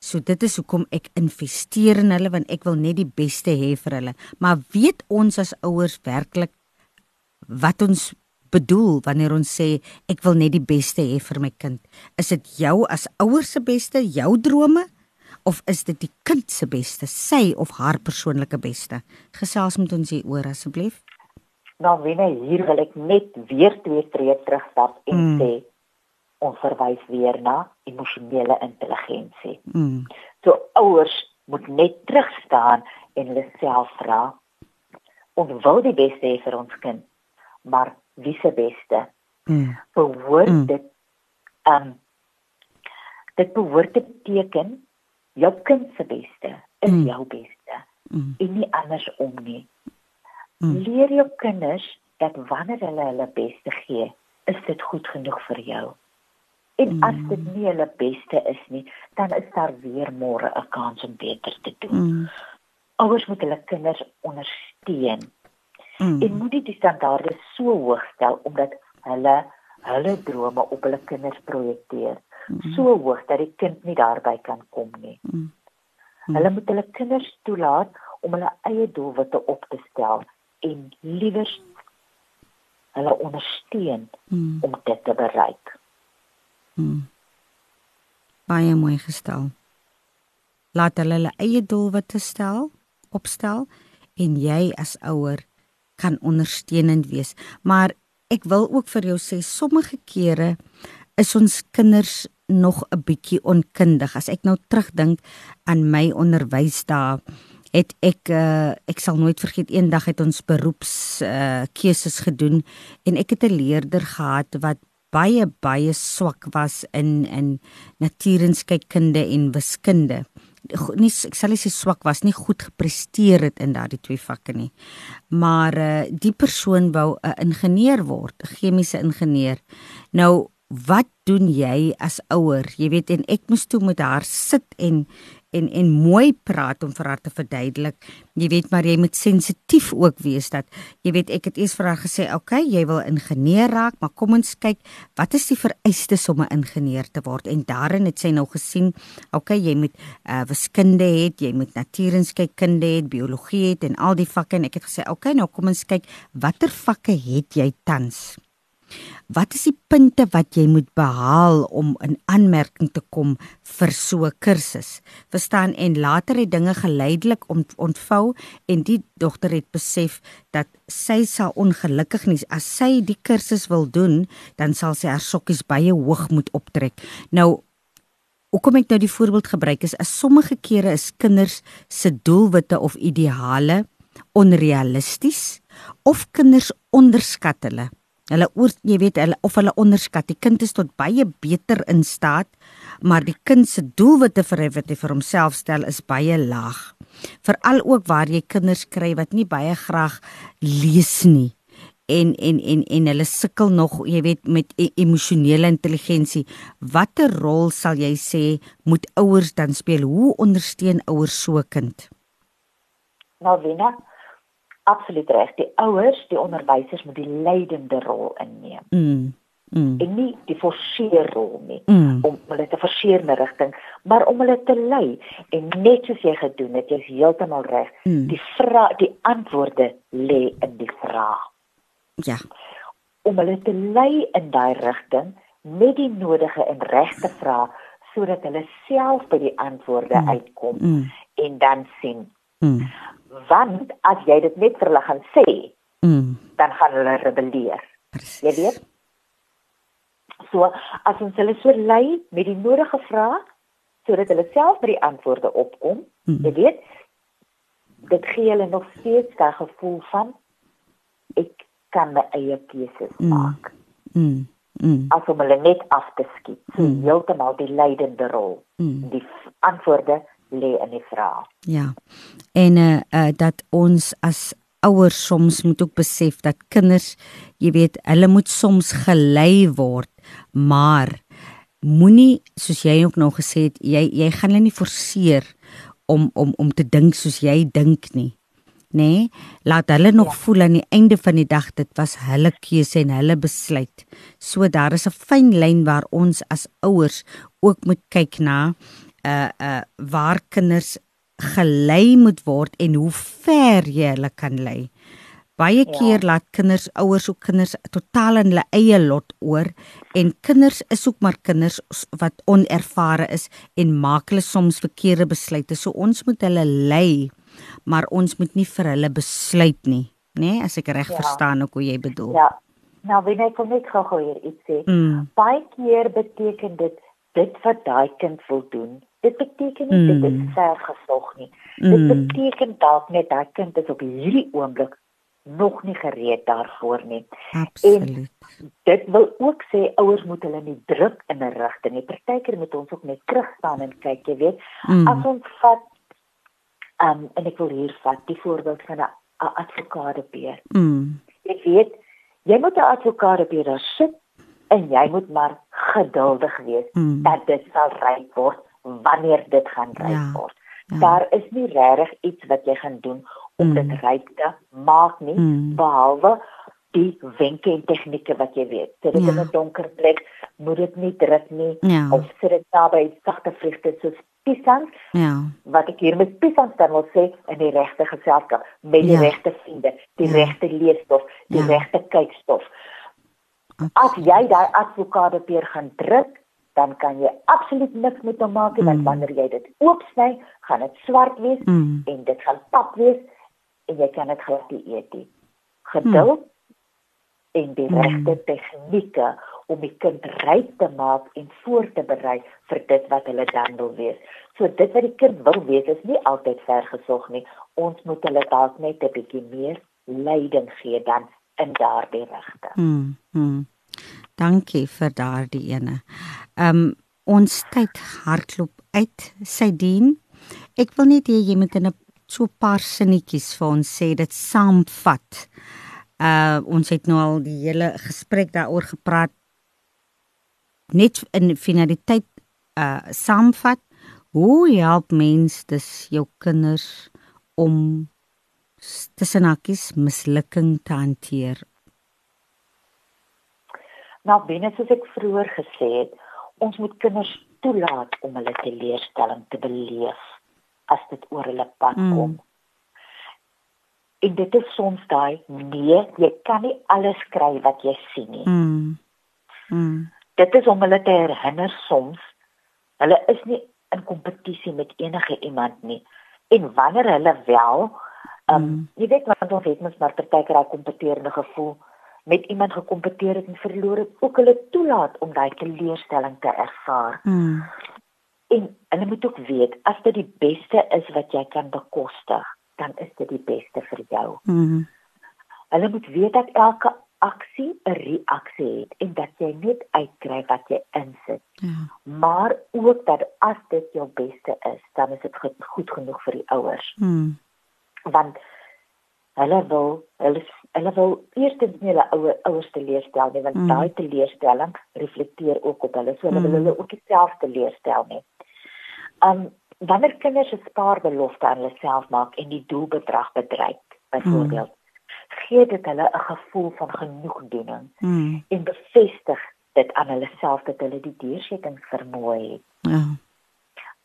So dit is hoekom ek investeer in hulle want ek wil net die beste hê vir hulle. Maar weet ons as ouers werklik wat ons bedoel wanneer ons sê ek wil net die beste hê vir my kind. Is dit jou as ouers se beste, jou drome of is dit die kind se beste, sy of haar persoonlike beste? Gesels met ons hier oor asseblief. Nou wanneer hier wil ek net weer twee tree terugstap en mm. sê ons verwys weer na emosionele intelligensie. Mm. So ouers moet net terugstaan en hulle self vra: "Ons wil die beste hê vir ons kind, maar wie se beste?" Mm. Behoort mm. dit um dit behoort te beteken jou kind se beste is mm. jou beste mm. en nie andersom nie. Mm. Leer jou kinders dat wanneer hulle hulle beste gee, is dit goed genoeg vir jou. En mm. as dit nie hulle beste is nie, dan is daar weer môre 'n kans om beter te doen. Mm. Ouers moet hulle kinders ondersteun. Mm. En moet die standaarde so hoog stel omdat hulle hulle drome op hulle kinders projekteer. Mm. So hoog dat die kind nie daarby kan kom nie. Mm. Mm. Hulle moet hulle kinders toelaat om hulle eie doelwitte op te stel en liewers hulle ondersteun mm. om dit te bereik. Hmm. Baie mooi gestel. Laat hulle hulle eie doelwitte stel, opstel en jy as ouer kan ondersteunend wees. Maar ek wil ook vir jou sê sommige kere is ons kinders nog 'n bietjie onkundig. As ek nou terugdink aan my onderwys daar het ek uh, ek sal nooit vergeet eendag het ons beroeps uh, keuses gedoen en ek het 'n leerder gehad wat baie baie swak was in in natuurenskykunde en wiskunde. Nie ek sal nie sê swak was nie goed gepresteer het in daardie twee vakke nie. Maar uh, die persoon wou 'n ingenieur word, 'n chemiese ingenieur. Nou wat doen jy as ouer? Jy weet en ek moes toe met haar sit en en en mooi praat om vir haar te verduidelik. Jy weet maar jy moet sensitief ook wees dat jy weet ek het eers vir haar gesê, "Oké, okay, jy wil ingenieur raak, maar kom ons kyk, wat is die vereistes om 'n ingenieur te word?" En daarin het sy nou gesien, "Oké, okay, jy moet uh, wiskunde hê, jy moet natuurenskykunde hê, biologie hê en al die vakke." En ek het gesê, "Oké, okay, nou kom ons kyk, watter vakke het jy tans?" Wat is die punte wat jy moet behaal om in aanmerking te kom vir so 'n kursus? Verstaan en later het dinge geleidelik ontvou en die dogter het besef dat sy sal ongelukkig nie as sy die kursus wil doen, dan sal sy haar sokkies baie hoog moet optrek. Nou Hoekom ek nou die voorbeeld gebruik is as sommige kere is kinders se doelwitte of ideale onrealisties of kinders onderskat hulle. Hulle oor jy weet hulle of hulle onderskat die kind is tot baie beter in staat, maar die kind se doelwitte vir wat hy vir homself stel is baie laag. Veral ook waar jy kinders kry wat nie baie graag lees nie en en en en hulle sukkel nog, jy weet, met e emosionele intelligensie. Watter rol sal jy sê moet ouers dan speel? Hoe ondersteun ouers so kind? Nou, Wena, absoluut reg. Die ouers, die onderwysers moet die leidende rol inneem. Mm. Mm. En nie die forceerrol nie Mm. om hulle te forceer in 'n rigting, maar om hulle te lei. En net soos jy gedoen het, jy's heeltemal reg. Mm. Die vraag, die antwoorde lê in die vraag. Ja. Om hulle te lei in daai rigting met die nodige en regte vrae sodat hulle self by die antwoorde Mm. uitkom Mm. en dan sien. Mm. Want as jy dit net vir hulle gaan sê, Mm. dan gaan hulle rebelleer. Presies. Jy weet? So as ons hulle so lei met die nodige vrae sodat hulle self by die antwoorde opkom, Mm. jy weet, dit gee hulle nog steeds daai gevoel van ek kan my eie keuses Mm. maak. Mm. Mm. As om hulle net af te skiet. So Mm. heeltemal die leidende rol. Mm. Die antwoorde lê in die vrae. Ja. En eh uh, uh, dat ons as ouers soms moet ook besef dat kinders, jy weet, hulle moet soms gelei word, maar moenie soos jy ook nou gesê het, jy jy gaan hulle nie forceer om om om te dink soos jy dink nie. Nê? Nee, laat hulle nog ja. voel aan die einde van die dag dit was hulle keuse en hulle besluit. So daar is 'n fyn lyn waar ons as ouers ook moet kyk na uh uh waar kinders gelei moet word en hoe ver jy hulle kan lei. Baie Ja. keer laat kinders ouers ook kinders totaal in hulle eie lot oor en kinders is ook maar kinders wat onervare is en maak hulle soms verkeerde besluite. So ons moet hulle lei, maar ons moet nie vir hulle besluit nie, nê? Nee, as ek reg Ja. verstaan hoe jy bedoel. Ja. Nou, wie net kom net gou-gou hier iets sê. Mm. Baie keer beteken dit dit wat daai kind wil doen. Dit beteken nie mm. dit is ver gesog nie. Mm. Dit beteken dalk net daai kind is op hierdie oomblik nog nie gereed daarvoor nie. Absoluut. Dit wil ook sê ouers moet hulle nie druk in 'n rigting nie. Partykeer moet ons ook net terug staan en kyk, jy weet. Mm. As ons vat um en ek wil hier vat die voorbeeld van 'n 'n advokaatbeheer. Mm. Jy weet, jy moet 'n advokaatbeheer daar sit en jy moet maar geduldig wees Mm. dat dit sal ryk word wanneer dit gaan ryk Ja, word. ja. Daar is nie regtig iets wat jy gaan doen om Mm. dit ryk te maak nie Mm. behalwe die wenke en tegnieke wat jy weet. Sit dit Ja. in 'n donker plek, moet dit nie druk nie Ja. of sit dit naby sagte vrugte soos piesang Ja. wat ek hier met piesang dan wil sê in die regte geselskap met die Ja. regte vriende, die Ja. regte leesstof, die Ja. regte kykstof. As jy daai advokaatbeheer gaan druk, dan kan jy absoluut niks met hom maak nie want Mm. wanneer jy dit oopsny, gaan dit swart wees Mm. en dit gaan pap wees en jy kan dit glad nie eet nie. Geduld en die Mm. regte tegnieke om die kind ryk te maak en voor te berei vir dit wat hulle dan wil wees. So dit wat die kind wil wees is nie altyd vergesog nie. Ons moet hulle dalk net 'n bietjie meer leiding gee dan in daardie rigting. Mm, mm. Dankie vir daardie ene. Um ons tyd hardloop uit, Sydien. Ek wil net hê jy moet in 'n so paar sinnetjies vir ons sê dit saamvat. Uh ons het nou al die hele gesprek daaroor gepraat. Net in finaliteit uh saamvat. Hoe help mens dus jou kinders om tussen hakies mislukking te hanteer Nou binne soos ek vroeër gesê het, ons moet kinders toelaat om hulle teleurstelling te beleef as dit oor hulle pad Mm. kom. En dit is soms daai nee, jy kan nie alles kry wat jy sien nie. Mm. Mm. Dit is om hulle te herinner soms hulle is nie in kompetisie met enige iemand nie. En wanneer hulle wel um Mm. jy weet want ons het mos maar partykeer daai kompeterende gevoel met iemand gekompeteer het en verloor het, ook hulle toelaat om daai teleurstelling te ervaar. Mm. En hulle moet ook weet as dit die beste is wat jy kan bekostig, dan is dit die beste vir jou. Mm. Hulle moet weet dat elke aksie 'n reaksie het en dat jy net uitkry wat jy insit. Ja. Maar ook dat as dit jou beste is, dan is dit goed, goed genoeg vir die ouers. Mm. Want Hulle wil hulle hulle wil eerstens nie hulle ouer ouers teleurstel nie want mm. daai teleurstelling reflekteer ook op hulle. So hulle mm. wil hulle ook self teleurstel nie. Um wanneer kinders 'n spaarbelofte aan hulle self maak en die doelbedrag bereik, byvoorbeeld, mm. gee dit hulle 'n gevoel van genoegdoening mm. en bevestig dit aan hulle self dat hulle die deursetting vermoë het. Ja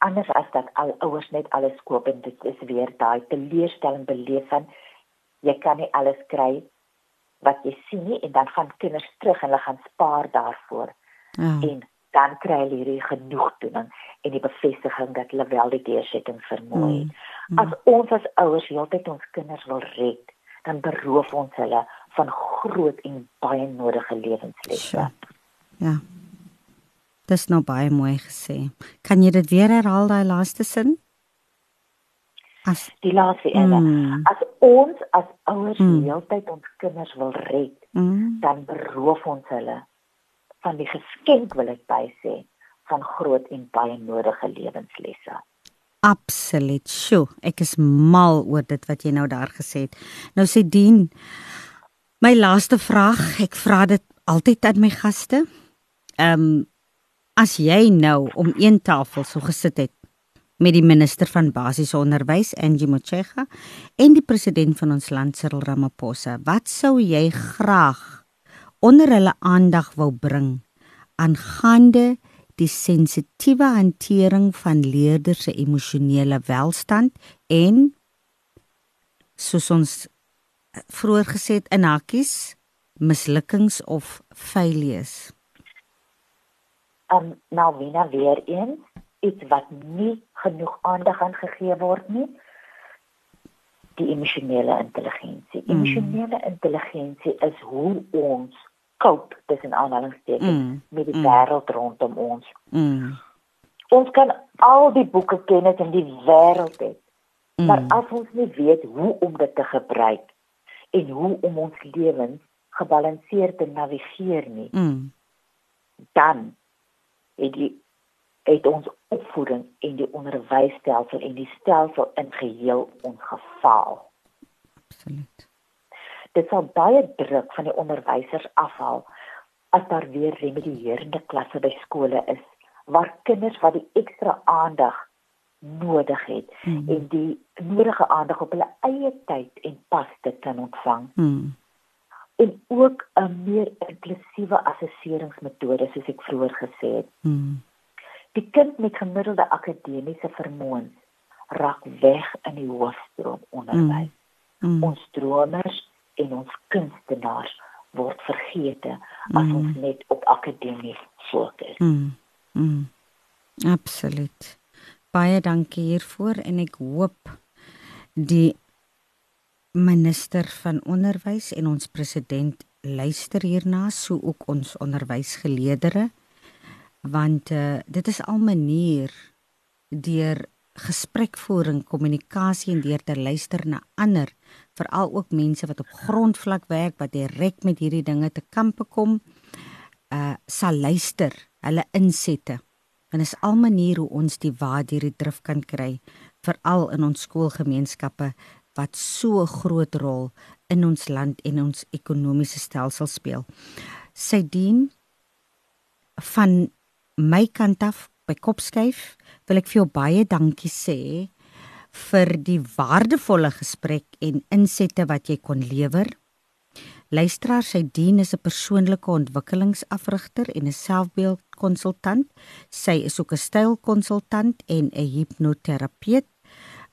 anders as dat al ouers net alles koop en dit is weer daai teleurstelling beleef van jy kan nie alles kry wat jy sien nie en dan gaan kinders terug en hulle gaan spaar daarvoor. Ja. En dan kry hulle hierdie genoegdoening en die bevestiging dat hulle wel die deursetting vermooi het. Mm. Mm. As ons as ouers heeltyd ons kinders wil red, dan beroof ons hulle van groot en baie nodige lewenslesse. Ja. Dis nou baie mooi gesê. Kan jy dit weer herhaal daai laaste sin? As die laaste een. Mm. As ons as ouers mm. heeltyd ons kinders wil red, mm. dan beroof ons hulle van die geskenk wil ek by sê van groot en baie nodige lewenslesse. Absoluut. Sjoe, ek is mal oor dit wat jy nou daar gesê het. Nou sê Dien, my laaste vraag, ek vra dit altyd aan my gaste. Ehm um, as jy nou om een tafel so gesit het met die minister van basiese onderwys Angie Motshega en die president van ons land Cyril Ramaphosa, wat sou jy graag onder hulle aandag wou bring aangaande die sensitiewe hantering van leerders se emosionele welstand en soos ons vroeër gesê het in hakkies mislukkings of failures? Um, nou weer weer eens iets wat nie genoeg aandag aan gegee word nie die emosionele intelligensie. Mm. Emosionele intelligensie is hoe ons cope tussen aanhalingstekens mm. met die mm. wêreld rondom ons. Mm. Ons kan al die boeke ken het in die wêreld het. Mm. Maar as ons nie weet hoe om dit te gebruik en hoe om ons lewens gebalanseerd te navigeer nie, mm. dan het die het ons opvoeding en die onderwysstelsel en die stelsel in geheel ongefaal. Absoluut. Dit sal baie druk van die onderwysers afhaal as daar weer remedierende klasse by skole is waar kinders wat die ekstra aandag nodig het mm. en die nodige aandag op hulle eie tyd en pas dit kan ontvang. Mm. En ook 'n meer inklusiewe assesseringsmetode soos ek vroeër gesê het. Mm Die kind met gemiddelde akademiese vermoëns raak weg in die hoofstroom onderwys. Mm. Mm. Ons dromers en ons kunstenaars word vergeete as mm. ons net op akademie fokus. Mm. Mm. Absoluut. Baie dankie hiervoor en ek hoop die minister van onderwys en ons president luister hierna so ook ons onderwysgeleerders want uh, dit is al manier deur gesprekvoering, kommunikasie en deur te luister na ander, veral ook mense wat op grondvlak werk wat direk met hierdie dinge te kampe kom, uh sal luister, hulle insette. En is al maniere hoe ons die waarde hierdie drif kan kry, veral in ons skoolgemeenskappe wat so 'n groot rol in ons land en ons ekonomiese stelsel speel. Sy dien van my kant af by Kopskyf wil ek vir jou baie dankie sê vir die waardevolle gesprek en insette wat jy kon lewer. Luisteraar, sy dien is 'n persoonlike ontwikkelingsafrigter en 'n selfbeeldkonsultant. Sy is ook 'n stylkonsultant en 'n hipnoterapeut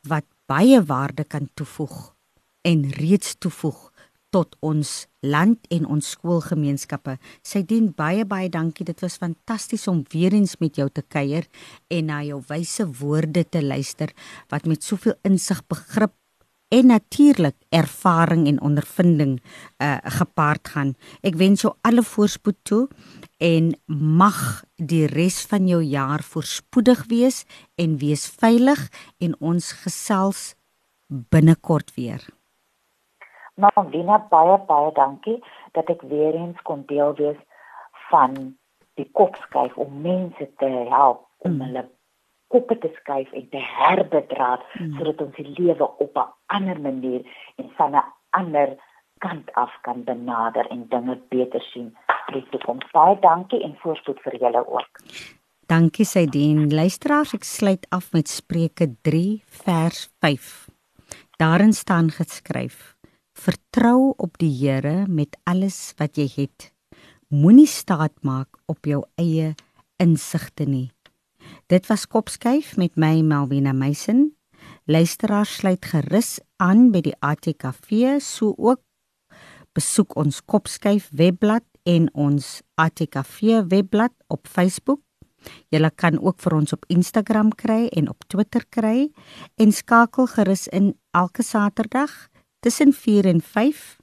wat baie waarde kan toevoeg en reeds toevoeg tot ons land en ons skoolgemeenskappe. Sy dien baie baie dankie. Dit was fantasties om weer eens met jou te kuier en na jou wyse woorde te luister wat met soveel insig, begrip en natuurlik ervaring en ondervinding uh gepaard gaan. Ek wens jou alle voorspoed toe en mag die res van jou jaar voorspoedig wees en wees veilig en ons gesels binnekort weer. Nou, Lina, baie baie dankie dat ek weer eens kon deel wees van die kopskuif om mense te help om mm. hulle koppe te skuif en te herbedraad mm. sodat ons die lewe op 'n ander manier en van 'n ander kant af kan benader en dinge beter sien vir die toekoms. Baie dankie en voorspoed vir julle ook. Dankie Saidien. Luisteraars, ek sluit af met Spreuke 3 vers 5. Daarin staan geskryf: Vertrou op die Here met alles wat jy het. Moenie staat maak op jou eie insigte nie. Dit was Kopskyf met my Melvina Meisen. Luisteraars sluit gerus aan by die ATKV, so ook besoek ons Kopskyf webblad en ons ATKV webblad op Facebook. Jy kan ook vir ons op Instagram kry en op Twitter kry en skakel gerus in elke Saterdag tussen 4 en 5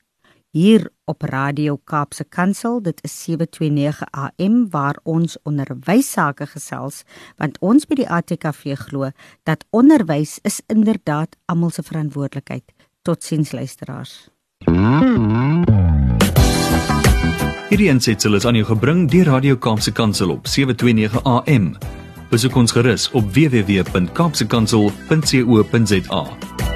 hier op Radio Kaapse Kansel. Dit is 729 AM waar ons onderwys sake gesels want ons by die ATKV glo dat onderwys is inderdaad almal se verantwoordelikheid. Totsiens luisteraars. Hierdie ensitsel is aan jou gebring deur Radio Kaapse Kansel op 729 AM. Besoek ons gerus op www.kaapsekansel.co.za.